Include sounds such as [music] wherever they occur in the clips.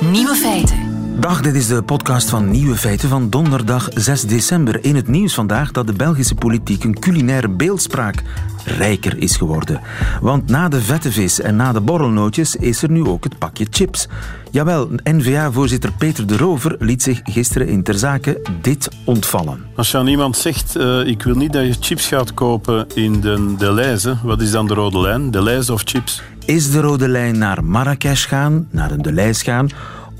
Nieuwe feiten. Dag, dit is de podcast van Nieuwe Feiten van donderdag 6 december. In het nieuws vandaag dat de Belgische politiek een culinaire beeldspraak rijker is geworden. Want na de vette vis en na de borrelnootjes is er nu ook het pakje chips. Jawel, N-VA-voorzitter Peter de Rover liet zich gisteren in ter zake dit ontvallen. Als je aan iemand zegt, uh, ik wil niet dat je chips gaat kopen in de Deleuze, wat is dan de rode lijn? Deleuze of chips? Is de rode lijn naar Marrakesh gaan, naar een Deleuze gaan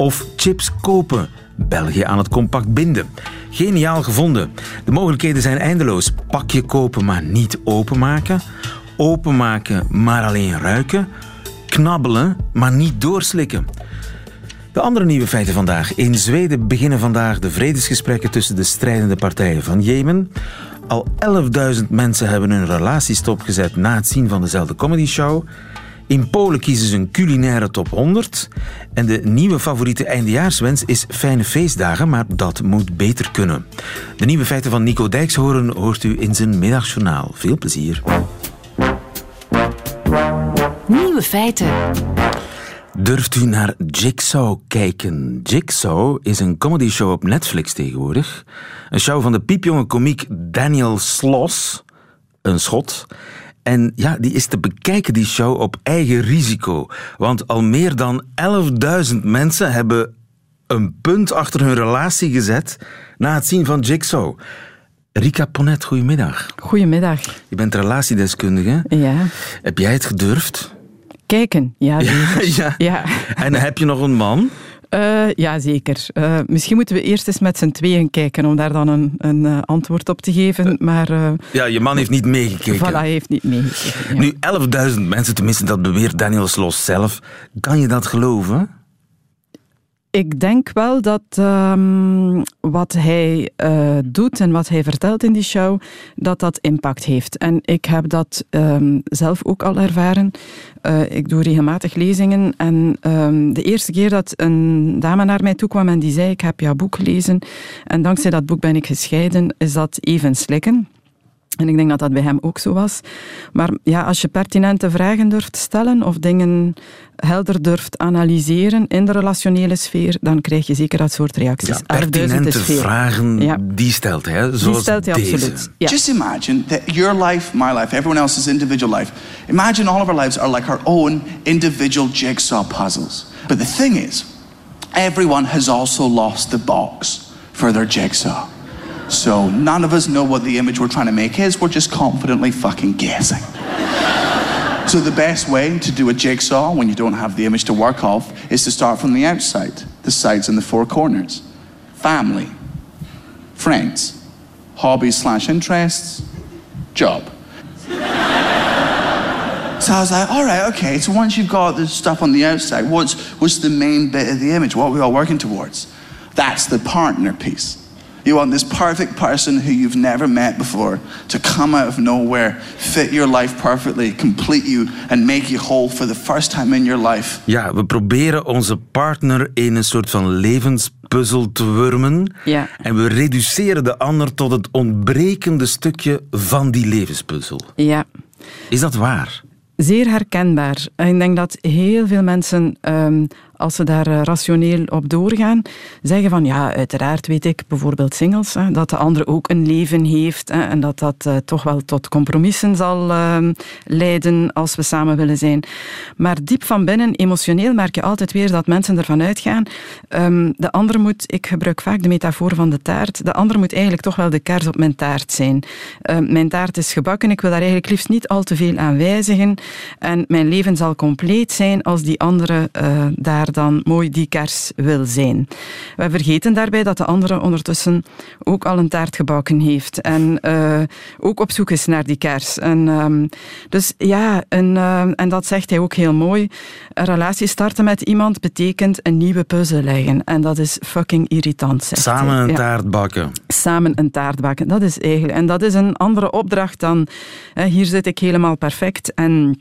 of chips kopen? België aan het compact binden. Geniaal gevonden. De mogelijkheden zijn eindeloos. Pakje kopen, maar niet openmaken. Openmaken, maar alleen ruiken. Knabbelen, maar niet doorslikken. De andere nieuwe feiten vandaag. In Zweden beginnen vandaag de vredesgesprekken tussen de strijdende partijen van Jemen. Al 11.000 mensen hebben hun relatie stopgezet na het zien van dezelfde comedyshow. In Polen kiezen ze een culinaire top 100. En de nieuwe favoriete eindejaarswens is fijne feestdagen, maar dat moet beter kunnen. De nieuwe feiten van Nico Dijkshoorn hoort u in zijn middagjournaal. Veel plezier. Nieuwe feiten. Durft u naar Jigsaw kijken? Jigsaw is een comedyshow op Netflix tegenwoordig. Een show van de piepjonge komiek Daniel Sloss, een schot. En ja, die is te bekijken, die show, op eigen risico. Want al meer dan 11.000 mensen hebben een punt achter hun relatie gezet na het zien van Jigsaw. Rika Ponet, goedemiddag. Goedemiddag. Je bent relatiedeskundige. Ja. Heb jij het gedurfd? Kijken, ja, zeker. [laughs] ja. ja. En heb je nog een man? Uh, ja, zeker. Uh, misschien moeten we eerst eens met z'n tweeën kijken om daar dan een, een uh, antwoord op te geven. Maar, ja, je man heeft niet meegekeken. Voilà, hij heeft niet meegekeken. Ja. Nu, 11.000 mensen, tenminste dat beweert Daniel Sloss zelf. Kan je dat geloven? Ik denk wel dat um, wat hij uh, doet en wat hij vertelt in die show, dat dat impact heeft. En ik heb dat um, zelf ook al ervaren. Uh, ik doe regelmatig lezingen en um, de eerste keer dat een dame naar mij toe kwam en die zei, ik heb jouw boek gelezen en dankzij dat boek ben ik gescheiden, is dat even slikken. En ik denk dat dat bij hem ook zo was. Maar ja, als je pertinente vragen durft stellen of dingen helder durft analyseren in de relationele sfeer, dan krijg je zeker dat soort reacties. Ja, pertinente vragen, ja. die stelt hij, zoals die stelt hij deze. absoluut. Ja. Just imagine that your life, my life, everyone else's individual life, imagine all of our lives are like our own individual jigsaw puzzles. But the thing is, everyone has also lost the box for their jigsaw. So none of us know what the image we're trying to make is. We're just confidently fucking guessing. so the best way to do a jigsaw when you don't have the image to work off is to start from the outside, the sides and the four corners. Family, friends, hobbies slash interests, job. So I was like, all right, okay. So once you've got the stuff on the outside, what's what's the main bit of the image? What are we all working towards? That's the partner piece. You want this perfect person who you've never met before to come out of nowhere, fit your life perfectly, complete you and make you whole for the first time in your life. Ja, we proberen onze partner in een soort van levenspuzzel te wurmen. Ja. En we reduceren de ander tot het ontbrekende stukje van die levenspuzzel. Ja. Is dat waar? Zeer herkenbaar. Ik denk dat heel veel mensen, um, als ze daar uh, rationeel op doorgaan, zeggen van ja, uiteraard weet ik, bijvoorbeeld singles, hè, dat de andere ook een leven heeft hè, en dat dat uh, toch wel tot compromissen zal uh, leiden als we samen willen zijn. Maar diep van binnen, emotioneel, merk je altijd weer dat mensen ervan uitgaan, um, de ander moet, ik gebruik vaak de metafoor van de taart, de ander moet eigenlijk toch wel de kaars op mijn taart zijn. mijn taart is gebakken, ik wil daar eigenlijk liefst niet al te veel aan wijzigen. En mijn leven zal compleet zijn als die andere uh, daar dan mooi die kers wil zijn. We vergeten daarbij dat de andere ondertussen ook al een taart gebakken heeft. En uh, ook op zoek is naar die kers. En, um, dus ja, en, uh, en dat zegt hij ook heel mooi. Een relatie starten met iemand betekent een nieuwe puzzel leggen. En dat is fucking irritant. Zegt Samen een Ja. taart bakken. Samen een taart bakken. Dat is eigenlijk. En dat is een andere opdracht dan. Hè, hier zit ik helemaal perfect en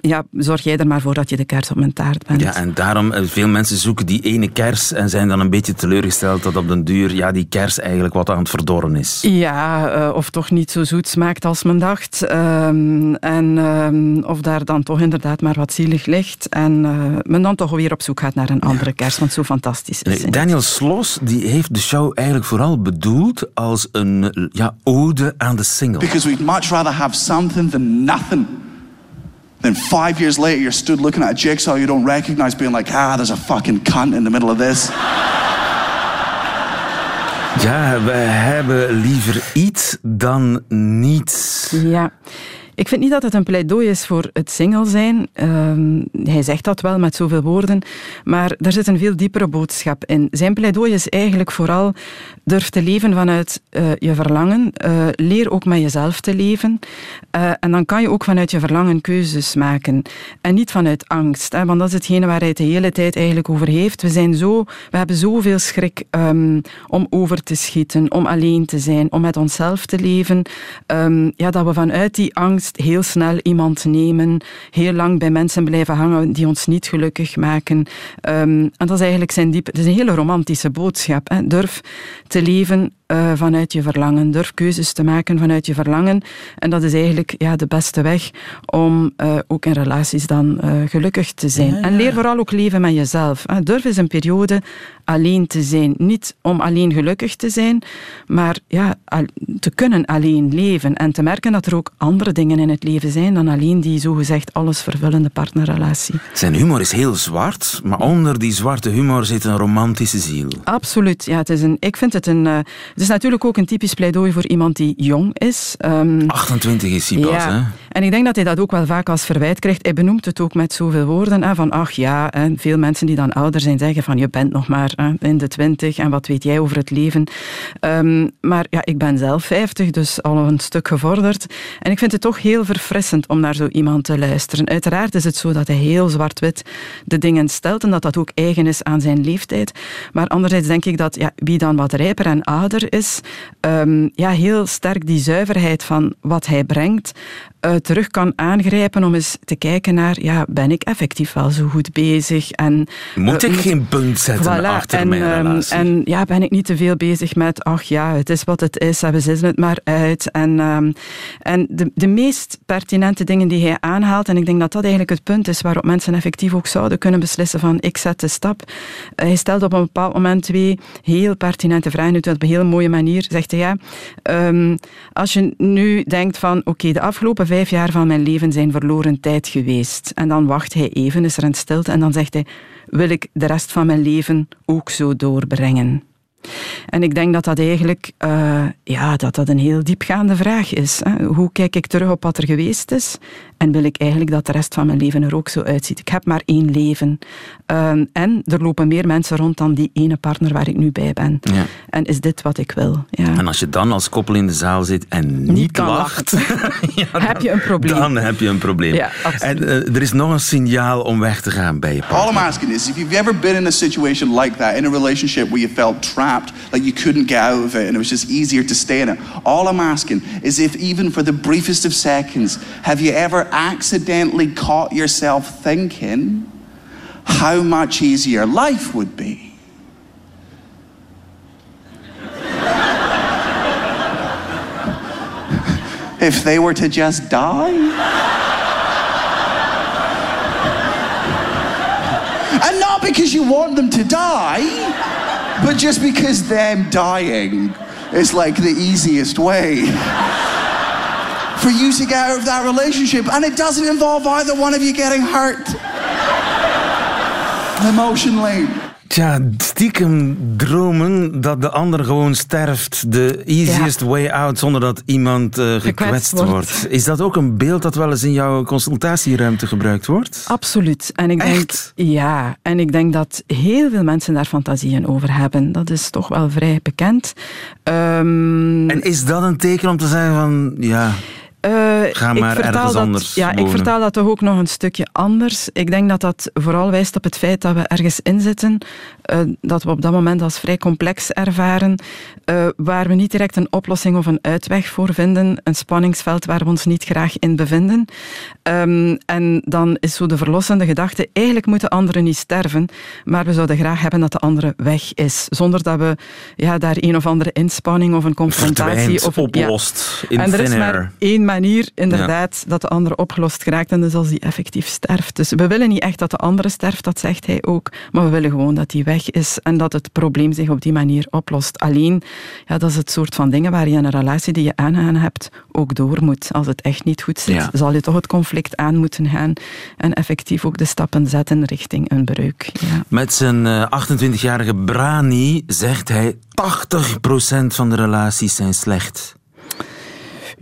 ja, zorg jij er maar voor dat je de kers op mijn taart bent. Ja, en daarom, eh, veel mensen zoeken die ene kers en zijn dan een beetje teleurgesteld dat op den duur ja, die kers eigenlijk wat aan het verdorren is. Ja, uh, of toch niet zo zoet smaakt als men dacht. Um, en um, of daar dan toch inderdaad maar wat zielig ligt. En uh, men dan toch weer op zoek gaat naar een andere kers, want zo fantastisch is nee, Daniel Sloss die heeft de show eigenlijk vooral bedoeld als een ja, ode aan de single. Because we'd much rather have something than nothing. Then five years later, you're stood looking at a jigsaw you don't recognize, being like, ah, there's a fucking cunt in the middle of this. Ja, we hebben liever iets dan niets. Ja. Ik vind niet dat het een pleidooi is voor het single zijn. Uh, hij zegt dat wel met zoveel woorden, maar daar zit een veel diepere boodschap in. Zijn pleidooi is eigenlijk vooral durf te leven vanuit uh, je verlangen. Uh, leer ook met jezelf te leven. Uh, en dan kan je ook vanuit je verlangen keuzes maken. En niet vanuit angst. Hè, want dat is hetgene waar hij het de hele tijd eigenlijk over heeft. We, zijn zo, we hebben zoveel schrik um, om over te schieten, om alleen te zijn, om met onszelf te leven. Um, ja, dat we vanuit die angst heel snel iemand nemen, heel lang bij mensen blijven hangen die ons niet gelukkig maken. Um, en dat is eigenlijk zijn diep. Het is een hele romantische boodschap. Hè. Durf te leven uh, vanuit je verlangen. Durf keuzes te maken vanuit je verlangen. En dat is eigenlijk ja, de beste weg om uh, ook in relaties dan uh, gelukkig te zijn. Ja, ja. En leer vooral ook leven met jezelf. Hè. Durf eens een periode alleen te zijn. Niet om alleen gelukkig te zijn, maar ja, te kunnen alleen leven. En te merken dat er ook andere dingen in het leven zijn dan alleen die zogezegd allesvervullende partnerrelatie. Zijn humor is heel zwart, maar onder die zwarte humor zit een romantische ziel. Absoluut. Ja, het is een, ik vind het een... Het is natuurlijk ook een typisch pleidooi voor iemand die jong is. Um, 28 is hij pas, ja. hè? En ik denk dat hij dat ook wel vaak als verwijt krijgt. Hij benoemt het ook met zoveel woorden. Hè, van, ach ja, veel mensen die dan ouder zijn zeggen van, je bent nog maar in de twintig en wat weet jij over het leven. Um, maar ja, ik ben zelf 50, dus al een stuk gevorderd. En ik vind het toch heel verfrissend om naar zo iemand te luisteren. Uiteraard is het zo dat hij heel zwart-wit de dingen stelt en dat dat ook eigen is aan zijn leeftijd. Maar anderzijds denk ik dat ja, wie dan wat rijper en ouder is, um, ja, heel sterk die zuiverheid van wat hij brengt, uh, terug kan aangrijpen om eens te kijken naar, ja, ben ik effectief wel zo goed bezig? En, moet uh, ik geen punt zetten voilà, achter en, mijn relatie? Um, en ja, ben ik niet te veel bezig met, ach ja, het is wat het is, we zetten het maar uit. En, um, en de, de meest pertinente dingen die hij aanhaalt, en ik denk dat dat eigenlijk het punt is waarop mensen effectief ook zouden kunnen beslissen van, ik zet de stap. Uh, hij stelt op een bepaald moment twee heel pertinente vragen uit op een heel mooie manier. Zegt hij, ja, um, als je nu denkt van, oké, okay, de afgelopen vijf jaar van mijn leven zijn verloren tijd geweest. En dan wacht hij even, is er een stilte en dan zegt hij, wil ik de rest van mijn leven ook zo doorbrengen? En ik denk dat dat eigenlijk uh, ja, dat dat een heel diepgaande vraag is. Hè. Hoe kijk ik terug op wat er geweest is? En wil ik eigenlijk dat de rest van mijn leven er ook zo uitziet? Ik heb maar één leven. Uh, en er lopen meer mensen rond dan die ene partner waar ik nu bij ben. Ja. En is dit wat ik wil? Ja. En als je dan als koppel in de zaal zit en niet, niet lacht, [laughs] ja, dan, heb je een probleem. Dan heb je een probleem. Ja, en uh, er is nog een signaal om weg te gaan bij je partner. All I'm asking is, if you've ever been in a situation like that, in a relationship where you felt trapped, like you couldn't get out of it and it was just easier to stay in it. All I'm asking is if even for the briefest of seconds, have you ever accidentally caught yourself thinking how much easier life would be? [laughs] if they were to just die? and not because you want them to die, but just because them dying is like the easiest way for you to get out of that relationship. And it doesn't involve either one of you getting hurt emotionally. Tja, stiekem dromen dat de ander gewoon sterft. De easiest ja. way out zonder dat iemand uh, gekwetst, gekwetst wordt. wordt. Is dat ook een beeld dat wel eens in jouw consultatieruimte gebruikt wordt? Absoluut. En ik Echt? denk, ja, en ik denk dat heel veel mensen daar fantasieën over hebben. Dat is toch wel vrij bekend. Um, en is dat een teken om te zeggen van, ja... Uh, Ga maar ik ergens dat, anders Ja, wonen. ik vertaal dat toch ook nog een stukje anders. Ik denk dat dat vooral wijst op het feit dat we ergens inzitten, uh, dat we op dat moment als vrij complex ervaren, uh, waar we niet direct een oplossing of een uitweg voor vinden, een spanningsveld waar we ons niet graag in bevinden. Um, en dan is zo de verlossende gedachte, eigenlijk moeten anderen niet sterven, maar we zouden graag hebben dat de andere weg is, zonder dat we ja, daar een of andere inspanning of een confrontatie... Verdwijnt, of een, oplost, ja. in En er is maar één manier, inderdaad, dat de andere opgelost geraakt en is als die effectief sterft. Dus we willen niet echt dat de andere sterft, dat zegt hij ook, maar we willen gewoon dat die weg is en dat het probleem zich op die manier oplost. Alleen, ja, dat is het soort van dingen waar je in een relatie die je aangaan hebt ook door moet. Als het echt niet goed zit, Ja. zal je toch het conflict aan moeten gaan en effectief ook de stappen zetten richting een breuk. Ja. Met zijn eh, 28-jarige Brani zegt hij 80% van de relaties zijn slecht.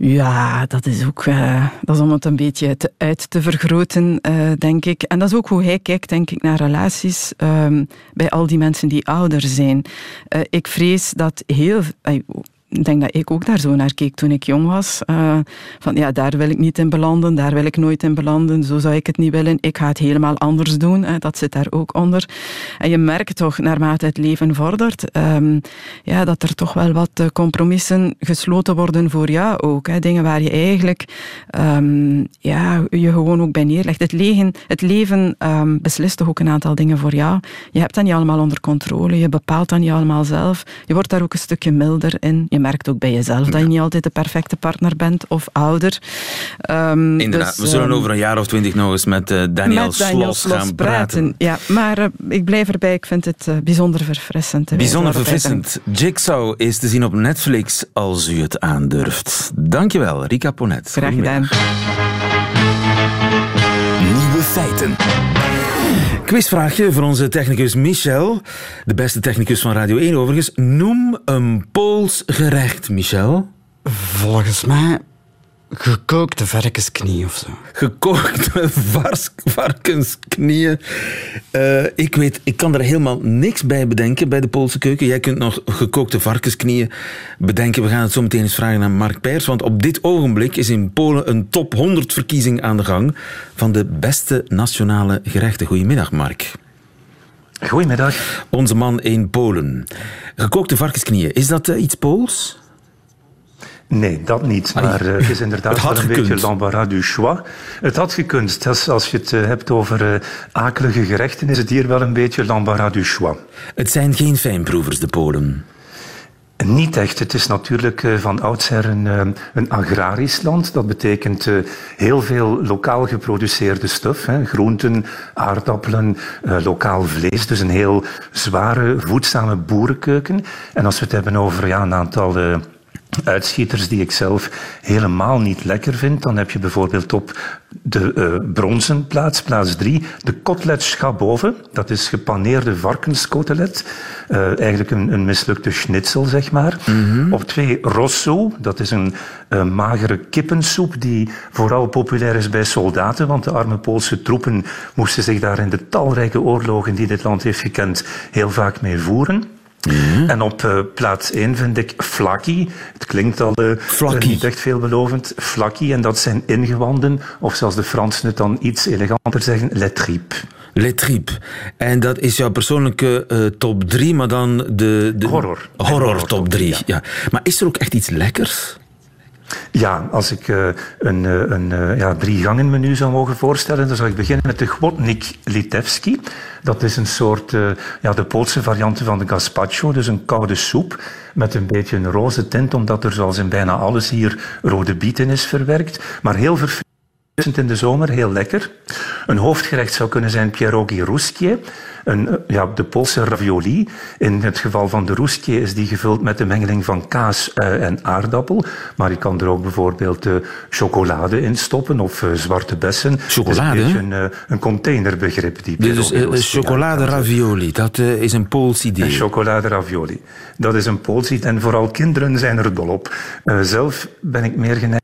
Ja, dat is ook uh, dat is om het een beetje uit te vergroten, uh, denk ik. En dat is ook hoe hij kijkt, denk ik, naar relaties um, bij al die mensen die ouder zijn. Uh, ik vrees dat heel ik denk dat ik ook daar zo naar keek toen ik jong was. Uh, van ja, daar wil ik niet in belanden, daar wil ik nooit in belanden, zo zou ik het niet willen. Ik ga het helemaal anders doen, dat zit daar ook onder. En je merkt toch, naarmate het leven vordert, um, ja, dat er toch wel wat compromissen gesloten worden voor jou ook. Hè. Dingen waar je eigenlijk um, ja, je gewoon ook bij neerlegt. Het leven, het leven um, beslist toch ook een aantal dingen voor jou. Je hebt dat niet allemaal onder controle, je bepaalt dat niet allemaal zelf. Je wordt daar ook een stukje milder in. Merkt ook bij jezelf dat je niet altijd de perfecte partner bent of ouder. Um, Inderdaad, dus, we zullen um, over een jaar of twintig nog eens met uh, Daniel, met Daniel Sloss gaan praten. Ja, maar uh, ik blijf erbij. Ik vind het uh, bijzonder verfrissend. Bijzonder verfrissend. Jigsaw is te zien op Netflix als u het aandurft. Dankjewel, Rika Ponet. Graag gedaan. Nieuwe feiten. Quizvraagje voor onze technicus Michel. De beste technicus van Radio 1 overigens. Noem een Pools gerecht, Michel. Volgens mij gekookte varkensknie of zo. Gekookte varkensknieën. Uh, ik weet, ik kan er helemaal niks bij bedenken bij de Poolse keuken. Jij kunt nog gekookte varkensknieën bedenken. We gaan het zo meteen eens vragen aan Mark Peers. Want op dit ogenblik is in Polen een top 100 verkiezing aan de gang van de beste nationale gerechten. Goedemiddag, Mark. Goedemiddag. Onze man in Polen. Gekookte varkensknieën, is dat uh, iets Pools? Nee, dat niet. Maar uh, het is inderdaad het wel een gekund. beetje l'embarras du choix. Het had gekund. Als, als je het uh, hebt over uh, akelige gerechten, is het hier wel een beetje l'embarras du choix. Het zijn geen fijnproevers, de Polen. Niet echt. Het is natuurlijk van oudsher een, een agrarisch land. Dat betekent heel veel lokaal geproduceerde stof. Hè. Groenten, aardappelen, lokaal vlees. Dus een heel zware, voedzame boerenkeuken. En als we het hebben over ja, een aantal uitschieters die ik zelf helemaal niet lekker vind. Dan heb je bijvoorbeeld op de uh, bronzen plaats, plaats 3, de kotelet schaboven. Dat is gepaneerde varkenskotelet. Uh, eigenlijk een, een mislukte schnitzel, zeg maar. Mhm. Op 2, rosso. Dat is een uh, magere kippensoep die vooral populair is bij soldaten. Want de arme Poolse troepen moesten zich daar in de talrijke oorlogen die dit land heeft gekend heel vaak mee voeren. Mhm. En op uh, plaats 1 vind ik flakkie. Het klinkt al uh, niet echt veelbelovend. Flakkie, en dat zijn ingewanden, of zoals de Fransen het dan iets eleganter zeggen, les tripes. Les tripes. En dat is jouw persoonlijke uh, top 3, maar dan de... de Horror. Horror, Horror top top 3, drie, ja. ja. Maar is er ook echt iets lekkers? Ja, als ik uh, een, uh, een uh, ja, drie gangen menu zou mogen voorstellen, dan zou ik beginnen met de Gwotnik Litewski. Dat is een soort, ja, de Poolse variant van de gazpacho, dus een koude soep met een beetje een roze tint, omdat er zoals in bijna alles hier rode bieten is verwerkt. Maar heel verfrissend in de zomer, heel lekker. Een hoofdgerecht zou kunnen zijn pierogi ruskie. Een, ja, de Poolse ravioli. In het geval van de ruskie is die gevuld met een mengeling van kaas uh, en aardappel. Maar je kan er ook bijvoorbeeld uh, chocolade in stoppen of uh, zwarte bessen. Chocolade? Het is een, beetje een, een containerbegrip. Die dus chocolade ravioli, dat is een Pools idee. Een chocolade ravioli. Dat is een Pools idee. En vooral kinderen zijn er dol op. zelf ben ik meer geneigd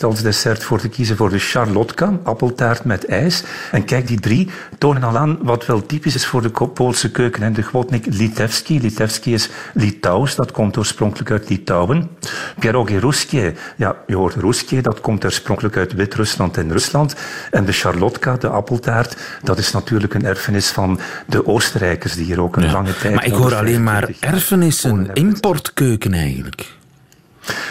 als dessert voor te kiezen voor de charlotka, appeltaart met ijs. En kijk, die drie tonen al aan wat wel typisch is voor de Poolse keuken. En de Gwotnik Litewski. Litewski is Litouws, dat komt oorspronkelijk uit Litouwen. Pierogi Ruskie, ja, je hoort Ruskie, dat komt oorspronkelijk uit Wit-Rusland en Rusland. En de charlotka, de appeltaart, dat is natuurlijk een erfenis van de Oostenrijkers, die hier ook een lange tijd... Maar ik hoor alleen maar erfenissen, importkeuken eigenlijk.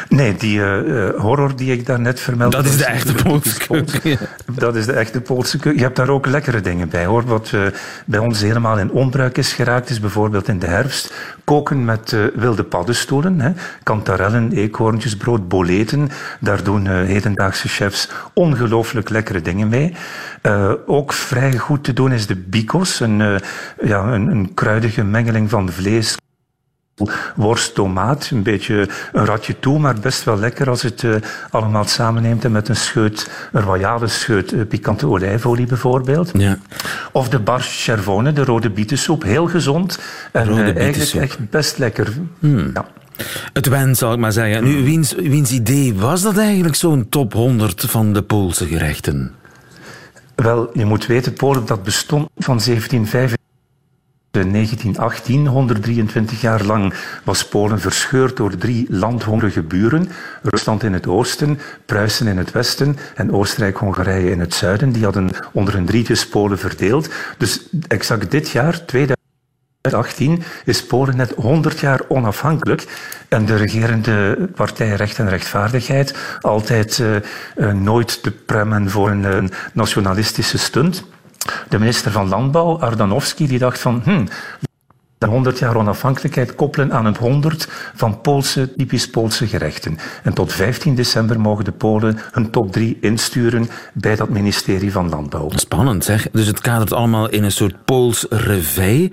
Nee, die uh, horror die ik daarnet vermeldde... Dat is de echte [laughs] Poolse keuken. Dat is de echte Poolse keuken. Je hebt daar ook lekkere dingen bij, hoor. Wat uh, bij ons helemaal in onbruik is geraakt, is bijvoorbeeld in de herfst koken met wilde paddenstoelen. Hè. Kantarellen, eekhoorntjesbrood, boleten. Daar doen hedendaagse chefs ongelooflijk lekkere dingen mee. ook vrij goed te doen is de bikos, een, ja, een, een kruidige mengeling van vlees, worst, tomaat, een beetje een ratje toe, maar best wel lekker als het uh, allemaal samenneemt en met een scheut, een royale scheut uh, pikante olijfolie bijvoorbeeld. Ja. Of de barsch chervone, de rode bietensoep, heel gezond en uh, eigenlijk echt best lekker. Hmm. Ja. Het wens, zal ik maar zeggen. Nu, wiens, wiens idee was dat eigenlijk, zo'n top 100 van de Poolse gerechten? Wel, je moet weten, Polen dat bestond van 1795 in 1918, 123 jaar lang, was Polen verscheurd door drie landhongerige buren. Rusland in het oosten, Pruisen in het westen en Oostenrijk-Hongarije in het zuiden. Die hadden onder hun drietjes Polen verdeeld. Dus exact dit jaar, 2018, is Polen net 100 jaar onafhankelijk. En de regerende partij Recht en Rechtvaardigheid, altijd uh, uh, nooit te premmen voor een, een nationalistische stunt. De minister van Landbouw, Ardanowski, die dacht van... Hm, de 100 jaar onafhankelijkheid koppelen aan het 100 van Poolse, typisch Poolse gerechten. En tot 15 december mogen de Polen hun top 3 insturen bij dat ministerie van Landbouw. Spannend zeg. Dus het kadert allemaal in een soort Pools revij.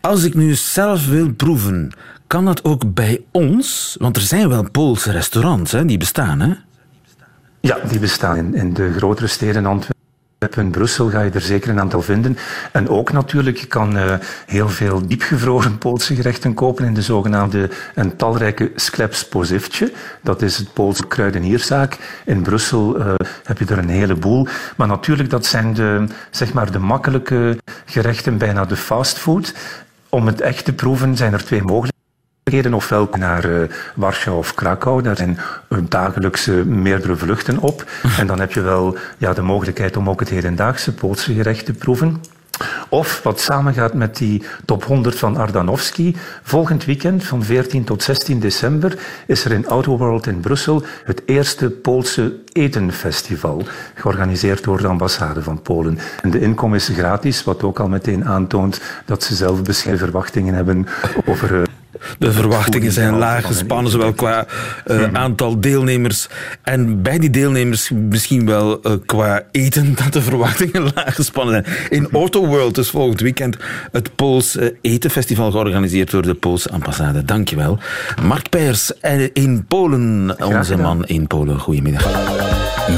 Als ik nu zelf wil proeven, kan dat ook bij ons? Want er zijn wel Poolse restaurants, hè? die bestaan, hè? Ja, die bestaan in, in de grotere steden Antwerpen. In Brussel ga je er zeker een aantal vinden. En ook natuurlijk, je kan uh, heel veel diepgevroren Poolse gerechten kopen in de zogenaamde en talrijke sklep Pozivtje. Dat is het Poolse kruidenierzaak. In Brussel uh, heb je er een heleboel. Maar natuurlijk, dat zijn de, zeg maar, de makkelijke gerechten, bijna de fastfood. Om het echt te proeven zijn er twee mogelijkheden ofwel naar uh, Warschau of Krakau. Daar zijn dagelijks uh, meerdere vluchten op. [laughs] En dan heb je wel ja, de mogelijkheid om ook het hedendaagse Poolse gerecht te proeven. Of wat samengaat met die top 100 van Ardanowski. Volgend weekend van 14 tot 16 december is er in Auto World in Brussel het eerste Poolse etenfestival. Georganiseerd door de ambassade van Polen. En de inkom is gratis, wat ook al meteen aantoont dat ze zelf bescheiden verwachtingen hebben over. Uh, de verwachtingen zijn laag gespannen, zowel qua uh, aantal deelnemers en bij die deelnemers misschien wel uh, qua eten, [laughs] dat de verwachtingen laag gespannen zijn. In Auto World is volgend weekend het Pools Etenfestival georganiseerd door de Poolse ambassade. Dankjewel. Mark Peers in Polen, onze man in Polen. Goedemiddag.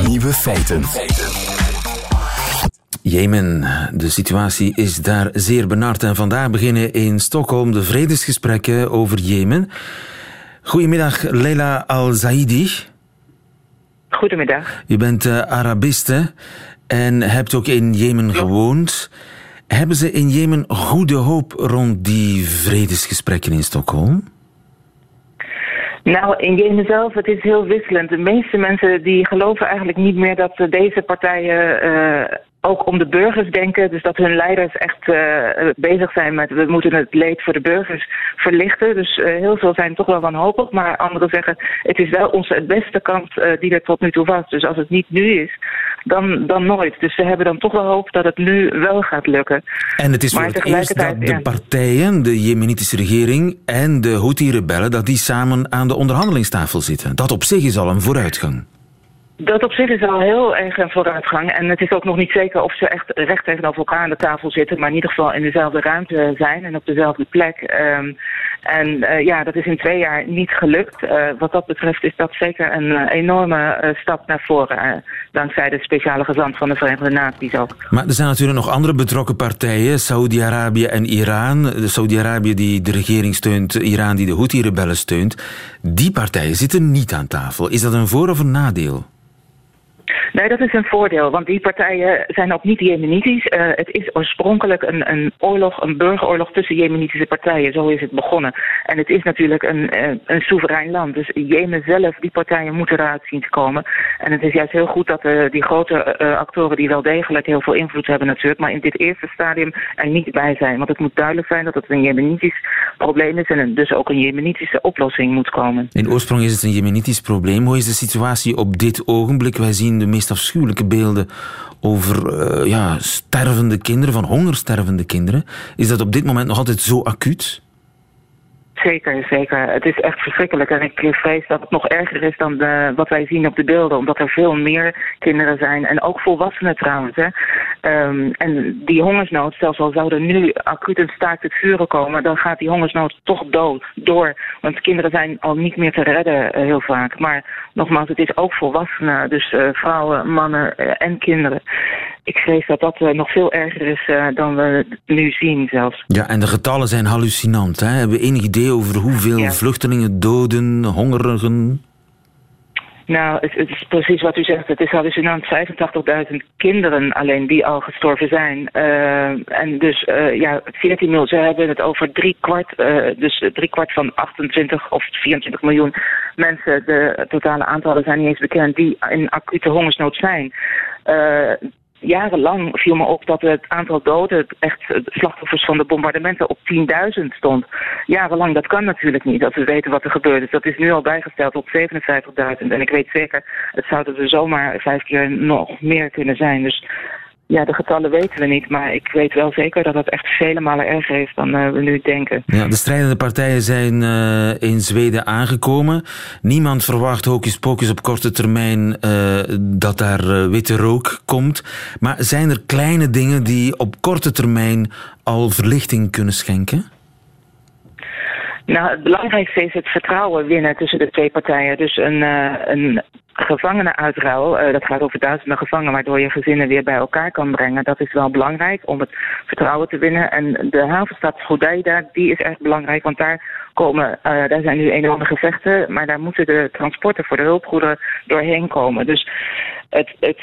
Nieuwe feiten. Jemen. De situatie is daar zeer benard. En vandaag beginnen in Stockholm de vredesgesprekken over Jemen. Goedemiddag, Leila Al-Zaidi. Goedemiddag. Je bent uh, Arabiste en hebt ook in Jemen gewoond. Hebben ze in Jemen goede hoop rond die vredesgesprekken in Stockholm? Nou, in Jemen zelf, het is heel wisselend. De meeste mensen die geloven eigenlijk niet meer dat deze partijen uh, ook om de burgers denken. Dus dat hun leiders echt uh, bezig zijn met we moeten het leed voor de burgers verlichten. Dus uh, heel veel zijn toch wel wanhopig. Maar anderen zeggen het is wel onze beste kant uh, die er tot nu toe was. Dus als het niet nu is, dan, dan nooit. Dus ze hebben dan toch wel hoop dat het nu wel gaat lukken. En het is maar voor het eerst dat de partijen, de Jemenitische regering en de Houthi-rebellen, dat die samen aan de onderhandelingstafel zitten. Dat op zich is al een vooruitgang. Dat op zich is al heel erg een vooruitgang. En het is ook nog niet zeker of ze echt recht tegenover elkaar aan de tafel zitten, maar in ieder geval in dezelfde ruimte zijn en op dezelfde plek. Um, en uh, ja, dat is in twee jaar niet gelukt. Uh, wat dat betreft is dat zeker een enorme stap naar voren. dankzij de speciale gezant van de Verenigde Naties ook. Maar er zijn natuurlijk nog andere betrokken partijen. Saudi-Arabië en Iran. Saudi-Arabië die de regering steunt, Iran die de Houthi-rebellen steunt. Die partijen zitten niet aan tafel. Is dat een voor- of een nadeel? Nee, dat is een voordeel, want die partijen zijn ook niet jemenitisch. Uh, het is oorspronkelijk een, een oorlog, een burgeroorlog tussen jemenitische partijen. Zo is het begonnen. En het is natuurlijk een, een, soeverein land. Dus Jemen zelf, die partijen moeten eruit zien te komen. En het is juist heel goed dat uh, die grote uh, actoren die wel degelijk heel veel invloed hebben natuurlijk, maar in dit eerste stadium er niet bij zijn. Want het moet duidelijk zijn dat het een jemenitisch probleem is en dus ook een jemenitische oplossing moet komen. In oorsprong is het een jemenitisch probleem. Hoe is de situatie op dit ogenblik? Wij zien de meest afschuwelijke beelden over uh, ja, stervende kinderen, van hongerstervende kinderen. Is dat op dit moment nog altijd zo acuut? Zeker, zeker. Het is echt verschrikkelijk. En ik vrees dat het nog erger is dan de, wat wij zien op de beelden. Omdat er veel meer kinderen zijn. En ook volwassenen trouwens. Hè. Um, en die hongersnood, zelfs al zou er nu acuut een staakt het vuren komen... dan gaat die hongersnood toch dood, door. Want kinderen zijn al niet meer te redden uh, heel vaak. Maar nogmaals, het is ook volwassenen. Dus uh, vrouwen, mannen uh, en kinderen. Ik vrees dat dat nog veel erger is dan we nu zien zelfs. Ja, en de getallen zijn hallucinant. Hè? Hebben we enig idee over hoeveel ja. vluchtelingen, doden, hongerigen? Nou, het, het, is precies wat u zegt. Het is hallucinant. 85.000 kinderen alleen die al gestorven zijn. Uh, en dus uh, ja, 14 miljoen. Ze hebben het over drie kwart, uh, dus drie kwart van 28 of 24 miljoen mensen. De totale aantallen zijn niet eens bekend die in acute hongersnood zijn jarenlang viel me op dat het aantal doden, echt slachtoffers van de bombardementen, op 10.000 stond. Jarenlang, dat kan natuurlijk niet, als we weten wat er gebeurd is. Dat is nu al bijgesteld op 57.000. En ik weet zeker, het zouden er zomaar vijf keer nog meer kunnen zijn. Dus ja, de getallen weten we niet, maar ik weet wel zeker dat het echt vele malen erger is dan uh, we nu denken. Ja, de strijdende partijen zijn uh, in Zweden aangekomen. Niemand verwacht hocus pocus op korte termijn uh, dat daar witte rook komt. Maar zijn er kleine dingen die op korte termijn al verlichting kunnen schenken? Nou, het belangrijkste is het vertrouwen winnen tussen de twee partijen. Dus een, uh, een gevangenenuitruil, uh, dat gaat over duizenden gevangenen, waardoor je gezinnen weer bij elkaar kan brengen. Dat is wel belangrijk om het vertrouwen te winnen. En de havenstad Hodeida, die is echt belangrijk, want daar komen, uh, daar zijn nu enorme gevechten, maar daar moeten de transporten voor de hulpgoederen doorheen komen. Dus het, het,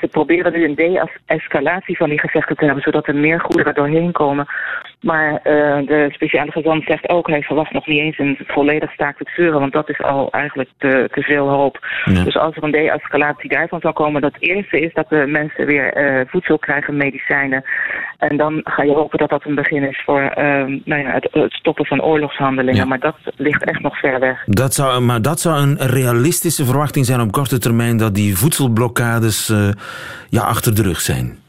ze proberen nu een de-escalatie van die gevechten te hebben, zodat er meer goederen doorheen komen. Maar uh, de speciale gezant zegt ook, hij verwacht nog niet eens een volledig staakt het vuren, want dat is al eigenlijk te, te veel hoop. Ja. Dus als er een de-escalatie daarvan zal komen, dat eerste is dat de mensen weer uh, voedsel krijgen, medicijnen. En dan ga je hopen dat dat een begin is voor uh, nou ja, het, het, stoppen van oorlogshandelingen. Ja. Maar dat ligt echt nog ver weg. Dat zou, maar dat zou een realistische verwachting zijn op korte termijn, dat die voedselblokkades uh, ja, achter de rug zijn.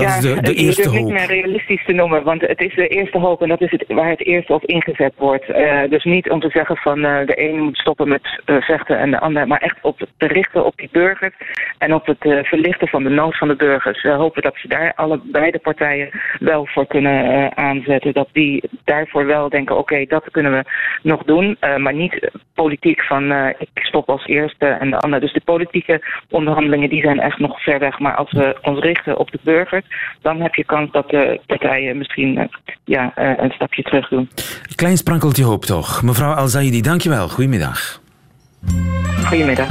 Dat ja, is de, de eerste hoop. Het is niet meer realistisch te noemen, want het is de eerste hoop en dat is het, waar het eerst op ingezet wordt. Uh, dus niet om te zeggen van uh, de een moet stoppen met uh, vechten en de ander, maar echt op te richten op die burgers en op het verlichten van de nood van de burgers. We hopen dat ze daar alle beide partijen wel voor kunnen aanzetten. Dat die daarvoor wel denken, oké, okay, dat kunnen we nog doen, maar niet politiek van ik stop als eerste en de ander. Dus de politieke onderhandelingen die zijn echt nog ver weg, maar als we ons richten op de burgers dan heb je kans dat de partijen misschien uh, ja, een stapje terug doen. Klein sprankeltje hoop toch. Mevrouw Al-Zaidi, dankjewel. Goedemiddag. Goedemiddag.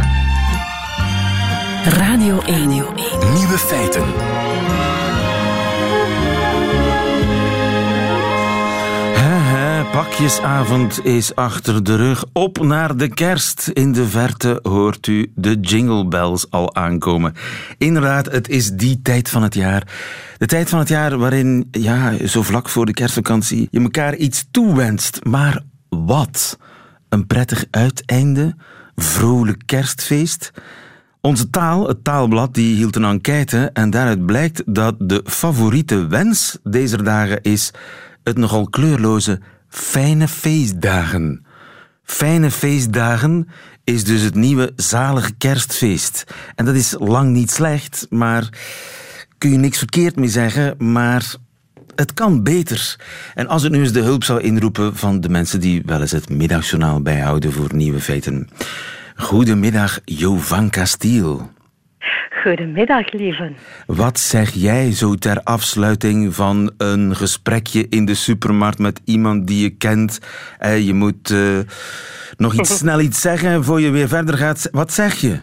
Radio 1. Nieuwe feiten. Pakjesavond is achter de rug. Op naar de kerst. In de verte hoort u de jingle bells al aankomen. Inderdaad, het is die tijd van het jaar. De tijd van het jaar waarin, ja, zo vlak voor de kerstvakantie, je elkaar iets toewenst. Maar wat? Een prettig uiteinde? Vrolijk kerstfeest? Onze taal, het taalblad, die hield een enquête en daaruit blijkt dat de favoriete wens deze dagen is het nogal kleurloze Fijne feestdagen. Fijne feestdagen is dus het nieuwe zalige kerstfeest. En dat is lang niet slecht, maar kun je niks verkeerd mee zeggen, maar het kan beter. En als het nu eens de hulp zou inroepen van de mensen die wel eens het middagjournaal bijhouden voor nieuwe feiten. Goedemiddag, Jovanka Stiel. Goedemiddag, lieve. Wat zeg jij zo ter afsluiting van een gesprekje in de supermarkt met iemand die je kent? Eh, je moet uh, nog iets [laughs] snel iets zeggen voor je weer verder gaat. Wat zeg je?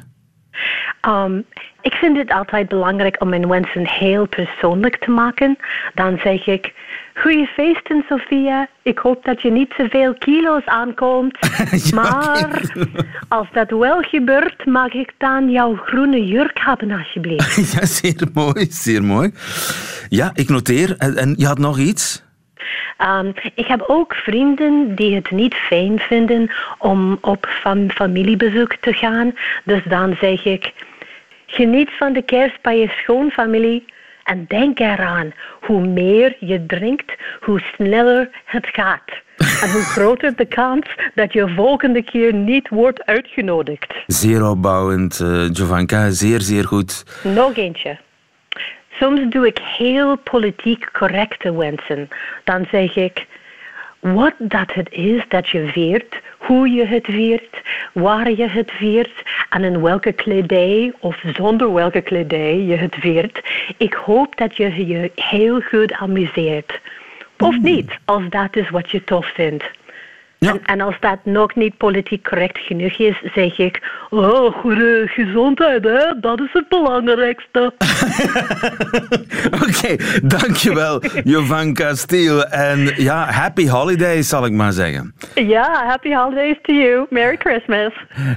Um, ik vind het altijd belangrijk om mijn wensen heel persoonlijk te maken. Dan zeg ik, goede feesten Sophia. Ik hoop dat je niet te veel kilo's aankomt. [laughs] maar als dat wel gebeurt, mag ik dan jouw groene jurk hebben alsjeblieft. [laughs] ja, zeer mooi, zeer mooi. Ja, ik noteer. En, en je had nog iets? Um, ik heb ook vrienden die het niet fijn vinden om op fam familiebezoek te gaan. Dus dan zeg ik, geniet van de kerst bij je schoonfamilie. En denk eraan, hoe meer je drinkt, hoe sneller het gaat. En hoe groter de kans dat je volgende keer niet wordt uitgenodigd. Zeer opbouwend, uh, Jovanka. Zeer, zeer goed. Nog eentje. Soms doe ik heel politiek correcte wensen. Dan zeg ik wat dat het is dat je viert, hoe je het viert, waar je het viert en in welke kledij of zonder welke kledij je het viert. Ik hoop dat je je heel goed amuseert. Of niet, als dat is wat je tof vindt. En, en, als dat nog niet politiek correct genoeg is, zeg ik: Oh, goede gezondheid, hè? dat is het belangrijkste. [laughs] Oké, okay, dankjewel, [laughs] Jovanka Stiel. En ja, happy holidays, zal ik maar zeggen. Ja, happy holidays to you. Merry Christmas.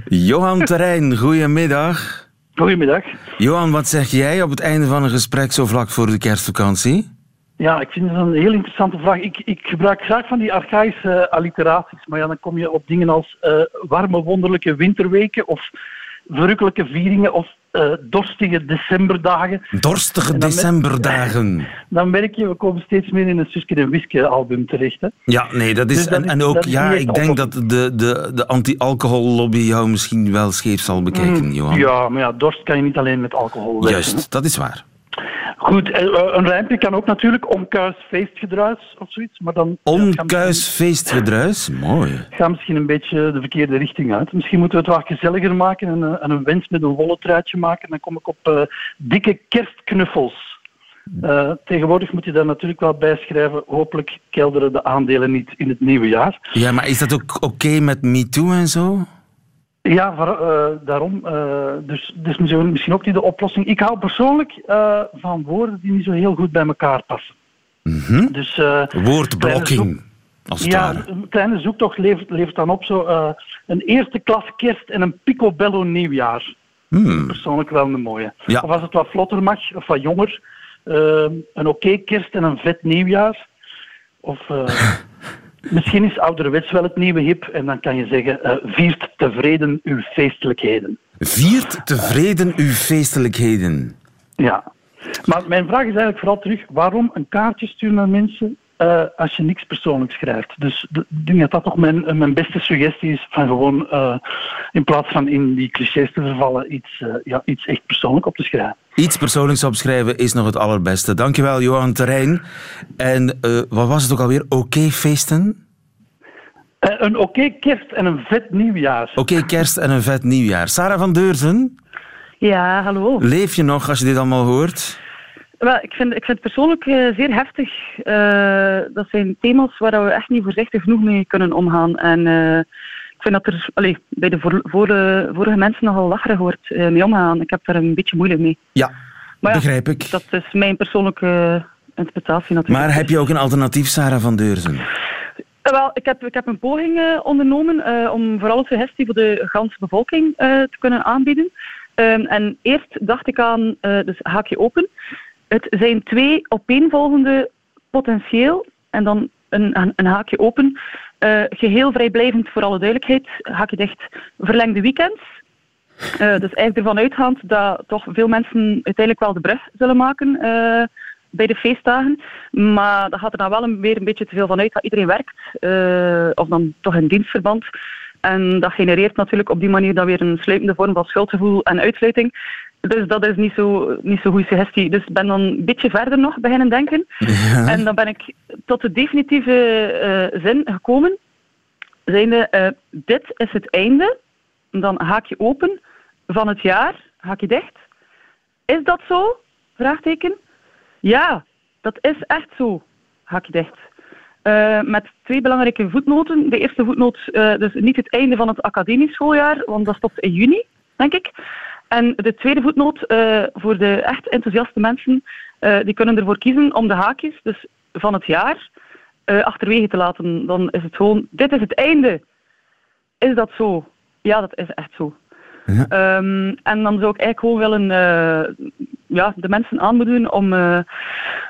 Johan [laughs] Terrein, goedemiddag. Goedemiddag. Johan, wat zeg jij op het einde van een gesprek zo vlak voor de kerstvakantie? Ja, ik vind het een heel interessante vraag. Ik, ik gebruik graag van die archaïsche alliteraties, maar ja, dan kom je op dingen als uh, warme, wonderlijke winterweken of verrukkelijke vieringen of uh, dorstige decemberdagen. Dorstige decemberdagen. Merk, [laughs] dan merk je, we komen steeds meer in een Suske en Wiske album terecht. Hè? Ja, nee, dat is... Dus en, en, ook, ja, ik denk dat de, de, de anti-alcohol-lobby jou misschien wel scheef zal bekijken, mm, Johan. Ja, maar ja, dorst kan je niet alleen met alcohol Juist, dat is waar. Goed, een rijmpje kan ook natuurlijk onkuis feestgedruis of zoiets, maar dan... Onkuis feestgedruis, mooi. Gaat misschien een beetje de verkeerde richting uit. Misschien moeten we het wat gezelliger maken en, en een wens met een wollen truitje maken. Dan kom ik op uh, dikke kerstknuffels. Uh, tegenwoordig moet je daar natuurlijk wel bij schrijven. Hopelijk kelderen de aandelen niet in het nieuwe jaar. Ja, maar is dat ook oké okay met MeToo en zo? Ja, voor, uh, daarom. Uh, dus, dus misschien ook niet de oplossing. Ik hou persoonlijk uh, van woorden die niet zo heel goed bij elkaar passen. Mm -hmm. dus, Woordblokking, als het ja, een kleine zoektocht levert, levert dan op zo een eerste klas kerst en een picobello nieuwjaar. Mm. Persoonlijk wel een mooie. Ja. Of als het wat vlotter mag, of wat jonger, een oké okay kerst en een vet nieuwjaar. Of... [laughs] Misschien is ouderwets wel het nieuwe hip en dan kan je zeggen, uh, viert tevreden uw feestelijkheden. Viert tevreden uw feestelijkheden. Ja. Maar mijn vraag is eigenlijk vooral terug, waarom een kaartje sturen naar mensen uh, als je niks persoonlijk schrijft? Dus ik denk dat dat toch mijn, mijn beste suggestie is van gewoon uh, in plaats van in die clichés te vervallen, iets, ja, iets echt persoonlijk op te schrijven. Iets persoonlijks opschrijven is nog het allerbeste. Dankjewel, Johan Terrein. En uh, wat was het ook alweer? Oké okay feesten? Uh, een oké okay kerst en een vet nieuwjaar. Oké okay kerst en een vet nieuwjaar. Sarah van Deurzen? Ja, hallo. Leef je nog als je dit allemaal hoort? Wel, ik, vind, ik vind het persoonlijk uh, zeer heftig. Uh, dat zijn thema's waar we echt niet voorzichtig genoeg mee kunnen omgaan. En ik vind dat er allee, bij de voor, voor, vorige mensen nogal lacherig wordt mee omgaan. Ik heb daar een beetje moeilijk mee. Ja, maar begrijp ik. Dat is mijn persoonlijke interpretatie natuurlijk. Maar heb je ook een alternatief, Sarah van Deurzen? Wel, ik heb, ik heb een poging uh, ondernomen uh, om vooral een suggestie voor de ganse bevolking uh, te kunnen aanbieden. Um, en eerst dacht ik aan, dus haakje open. Het zijn twee opeenvolgende potentieel en dan een, een, haakje open. geheel vrijblijvend voor alle duidelijkheid, haakje dicht, verlengde weekends. dus eigenlijk ervan uitgaand dat toch veel mensen uiteindelijk wel de brug zullen maken bij de feestdagen. Maar dat gaat er dan wel een, weer een beetje te veel van uit dat iedereen werkt. Uh, of dan toch in dienstverband. En dat genereert natuurlijk op die manier dan weer een sluipende vorm van schuldgevoel en uitsluiting. Dus dat is niet zo, niet zo goede suggestie. Dus ik ben dan een beetje verder nog beginnen denken. Ja. En dan ben ik tot de definitieve uh, zin gekomen. Zijnde, uh, dit is het einde. Dan haak je open van het jaar. Haak je dicht. Is dat zo? Vraagteken. Ja, dat is echt zo, haakje dicht. Uh, met twee belangrijke voetnoten. De eerste voetnoot, dus niet het einde van het academisch schooljaar, want dat stopt in juni, denk ik. En de tweede voetnoot, eh, voor de echt enthousiaste mensen, eh, die kunnen ervoor kiezen om de haakjes dus van het jaar eh, achterwege te laten. Dan is het gewoon, dit is het einde. Is dat zo? Ja, dat is echt zo. Ehm, en dan zou ik eigenlijk gewoon willen ja, de mensen aanmoedigen om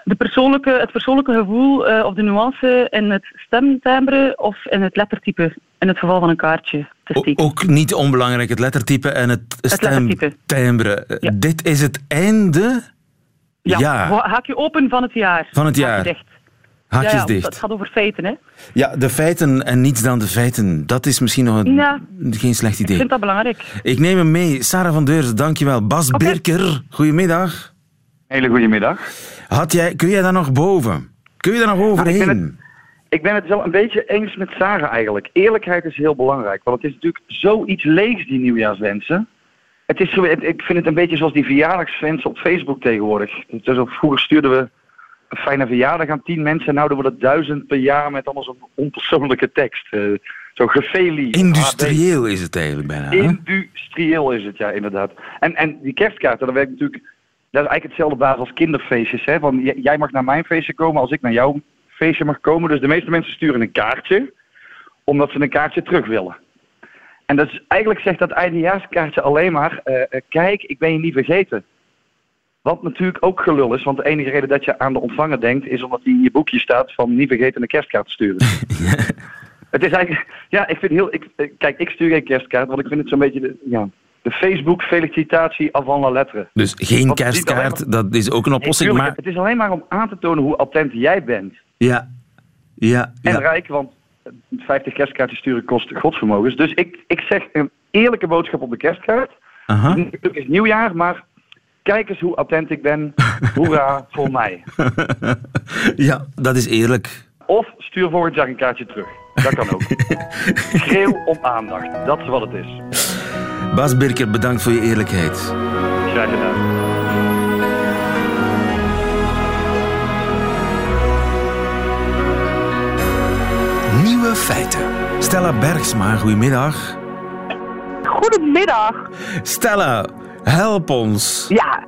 de persoonlijke, het persoonlijke gevoel of de nuance in het stemtimbre of in het lettertype, in het geval van een kaartje, te O- steken. ook niet onbelangrijk, het lettertype en het, lettertype. stemtimbre. Dit is het einde Ja, wa- haakje open van het jaar. Van het Haakje jaar. dicht. Haakjes ja, ja, dicht. Het gaat over feiten, hè. Ja, de feiten en niets dan de feiten. Dat is misschien nog een, Ja. geen slecht Ik idee. vind dat belangrijk. Ik neem hem mee. Sarah van Deurzen, dankjewel. Bas Birker, goedemiddag. Hele goede middag. Had jij, kun jij daar nog boven? Kun je daar nog overheen? Ik, ben het, wel een beetje eens met Sarah eigenlijk. Eerlijkheid is heel belangrijk. Want het is natuurlijk zoiets leegs, die nieuwjaarswensen. Het is ik vind het een beetje zoals die verjaardagswensen op Facebook tegenwoordig. Ook, vroeger stuurden we een fijne verjaardag aan tien mensen. En nu doen we dat duizend per jaar met allemaal zo'n onpersoonlijke tekst. Eh, zo gefeli. Industrieel is het eigenlijk bijna. hè? Industrieel is het, ja, inderdaad. En, en die kerstkaarten, dat werkt natuurlijk... Dat is eigenlijk hetzelfde basis als kinderfeestjes. Hè? Van, jij mag naar mijn feestje komen als ik naar jouw feestje mag komen. Dus de meeste mensen sturen een kaartje, omdat ze een kaartje terug willen. En dat is, eigenlijk zegt dat eindejaarskaartje alleen maar... eh, eh, kijk, ik ben je niet vergeten. Wat natuurlijk ook gelul is, want de enige reden dat je aan de ontvanger denkt... is omdat die in je boekje staat van niet vergeten een kerstkaart te sturen. [laughs] Het is eigenlijk, ja, ik vind heel, ik, eh, kijk, ik stuur geen kerstkaart, want ik vind het zo'n beetje de, ja, de Facebook felicitatie avant la lettre. Dus geen Want kerstkaart, dat is ook een oplossing. tuurlijk, maar Het is alleen maar om aan te tonen hoe attent jij bent. Ja, ja, En ja. rijk, want eh, 50 kerstkaartjes sturen kost godsvermogens. Dus ik, ik zeg een eerlijke boodschap op de kerstkaart. Aha. Natuurlijk is het nieuwjaar, maar kijk eens hoe attent ik ben. [laughs] Hoera voor mij. [laughs] ja, dat is eerlijk. Of stuur volgend jaar een kaartje terug. Dat kan ook. [laughs] Schreeuw om aandacht. Dat is wat het is. Bas Birker, bedankt voor je eerlijkheid. Graag gedaan. Nieuwe feiten. Stella Bergsma, goedemiddag. Goedemiddag. Stella, help ons. Ja.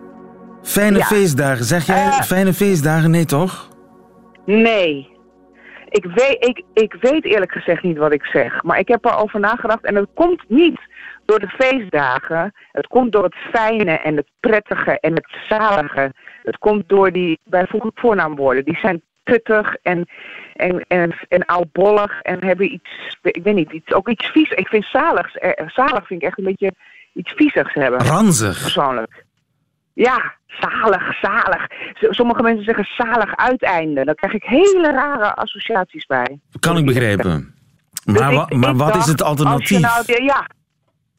Fijne Ja. feestdagen. Zeg jij Eh. fijne feestdagen? Nee, toch? Nee. Ik weet, ik, ik weet eerlijk gezegd niet wat ik zeg. Maar ik heb erover nagedacht. En het komt niet door de feestdagen. Het komt door het fijne en het prettige en het zalige. Het komt door die bijvoorbeeld voornaamwoorden. Die zijn tuttig en, en, en, en oudbollig. En hebben iets, ik weet niet, iets, ook iets vies. Ik vind zaligs, eh, zalig vind ik echt een beetje iets viezigs hebben. Ranzig. Persoonlijk. Ja, zalig, zalig. Sommige mensen zeggen zalig uiteinde. Daar krijg ik hele rare associaties bij. Kan ik begrijpen. Dus Maar, ik- wa- maar ik wat is het alternatief? Nou, ja,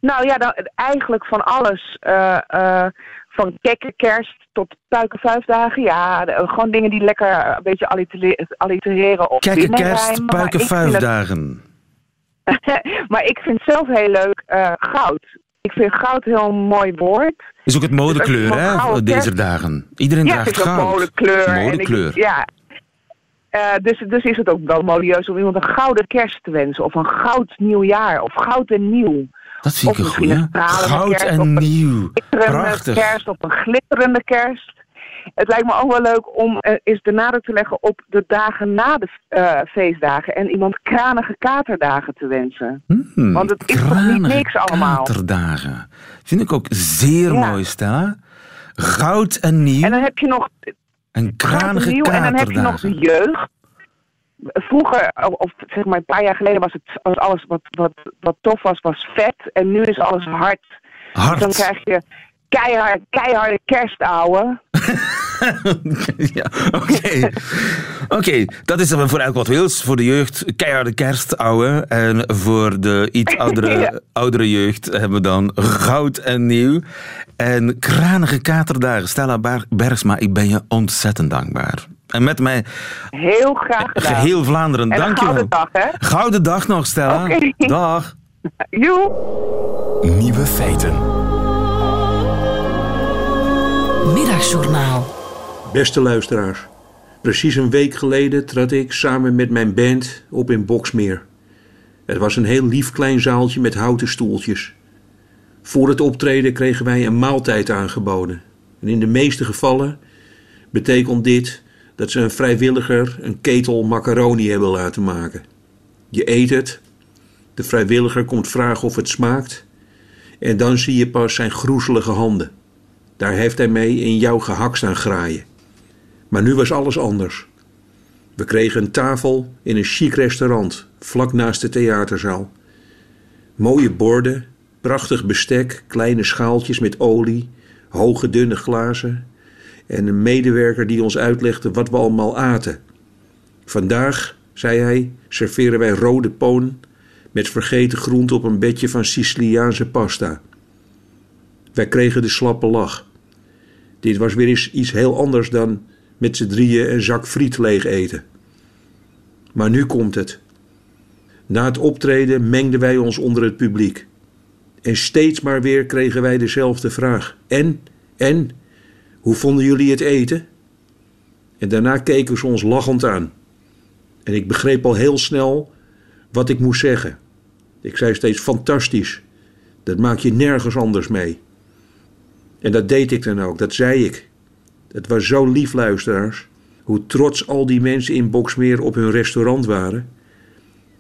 nou ja, dan, eigenlijk van alles. eh, eh, van kekke kerst tot puiken vijfdagen. Ja, de- gewoon dingen die lekker eh, een beetje allitereren Kekke binnenrijmen. kerst, Maar puiken ik vind het- vijfdagen. [laughs] maar ik vind zelf heel leuk eh, goud. Ik vind goud een heel mooi woord. Is ook het modekleur, Dus je hè, goud deze dagen. Iedereen ja, draagt goud. modekleur. en ik- Modekleur. ja. Eh, dus, dus is het ook wel modieus om iemand een gouden kerst te wensen. Of een goud nieuwjaar. Of goud en nieuw. Dat vind ik een een Goud kerst en een nieuw. Glitterende Prachtig. kerst of een glitterende kerst. Het lijkt me ook wel leuk om eh, eens de nadruk te leggen op de dagen na de eh, feestdagen. En iemand kranige katerdagen te wensen. Hmm, Want het is toch niet niks allemaal. Katerdagen. Vind ik ook zeer Ja. mooi, Stella. Goud en nieuw. En dan heb je nog en Goud en kranige nieuw. En dan heb je nog katerdagen. de jeugd. Vroeger, of- zeg maar een paar jaar geleden, was het was alles wat, wat, wat tof was, was vet. En nu is alles hard. Hard. Dan krijg je keihard, keiharde kerstouwe. [laughs] ja, oké. Oké, dat is dan voor elk wat wils. Voor de jeugd keiharde kerst, ouwe. En voor de iets oudere, [laughs] Ja. oudere jeugd hebben we dan goud en nieuw. En kranige katerdagen. Stella Ber- Bergsma, ik ben je ontzettend dankbaar. En met mij Heel graag gedaan. geheel Vlaanderen, En een dank je wel. gouden dag, hè? Gouden dag nog, Stella. Oké. Dag. Joe. Nieuwe feiten. Middagjournaal. Beste luisteraars, precies een week geleden trad ik samen met mijn band op in Boksmeer. Het was een heel lief klein zaaltje met houten stoeltjes. Voor het optreden kregen wij een maaltijd aangeboden. En in de meeste gevallen betekent dit dat ze een vrijwilliger een ketel macaroni hebben laten maken. Je eet het, de vrijwilliger komt vragen of het smaakt en dan zie je pas zijn groezelige handen. Daar heeft hij mee in jouw gehak staan graaien. Maar nu was alles anders. We kregen een tafel in een chic restaurant, vlak naast de theaterzaal. Mooie borden, prachtig bestek, kleine schaaltjes met olie, hoge dunne glazen en een medewerker die ons uitlegde wat we allemaal aten. Vandaag, zei hij, serveren wij rode poon met vergeten groente op een bedje van Siciliaanse pasta. Wij kregen de slappe lach. Dit was weer eens iets heel anders dan met z'n drieën een zak friet leeg eten. Maar nu komt het. Na het optreden mengden wij ons onder het publiek. En steeds maar weer kregen wij dezelfde vraag. En, en, hoe vonden jullie het eten? En daarna keken ze ons lachend aan. En ik begreep al heel snel wat ik moest zeggen. Ik zei steeds fantastisch. Dat maak je nergens anders mee. En dat deed ik dan ook, dat zei ik. Het was zo lief, luisteraars, hoe trots al die mensen in Boksmeer op hun restaurant waren.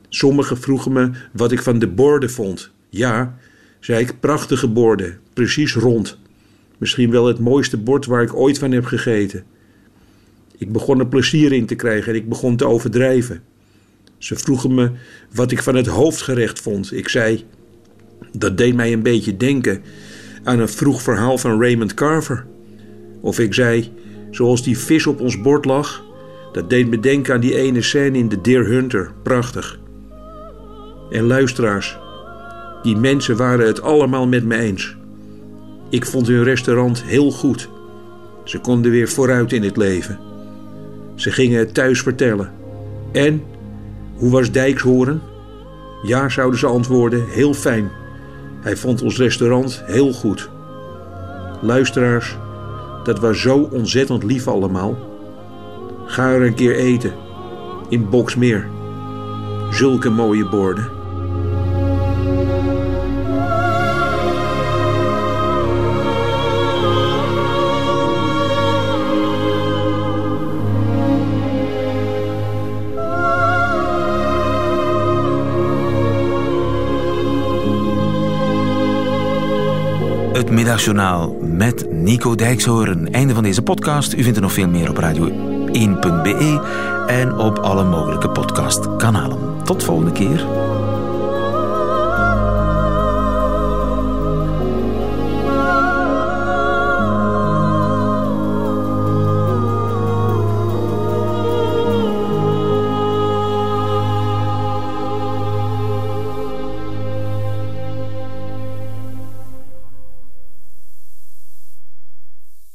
Sommigen vroegen me wat ik van de borden vond. Ja, zei ik, prachtige borden, precies rond. Misschien wel het mooiste bord waar ik ooit van heb gegeten. Ik begon er plezier in te krijgen en ik begon te overdrijven. Ze vroegen me wat ik van het hoofdgerecht vond. Ik zei, dat deed mij een beetje denken aan een vroeg verhaal van Raymond Carver. Of ik zei, zoals die vis op ons bord lag, dat deed me denken aan die ene scène in The Deer Hunter. Prachtig. En luisteraars, die mensen waren het allemaal met me eens. Ik vond hun restaurant heel goed. Ze konden weer vooruit in het leven. Ze gingen het thuis vertellen. En, hoe was Dijkshoren? Ja, zouden ze antwoorden, heel fijn. Hij vond ons restaurant heel goed. Luisteraars, dat was zo ontzettend lief allemaal. Ga er een keer eten. In Boksmeer. Zulke mooie borden. Middagjournaal met Nico Dijkshoorn. Einde van deze podcast. U vindt er nog veel meer op radio1.be en op alle mogelijke podcastkanalen. Tot volgende keer.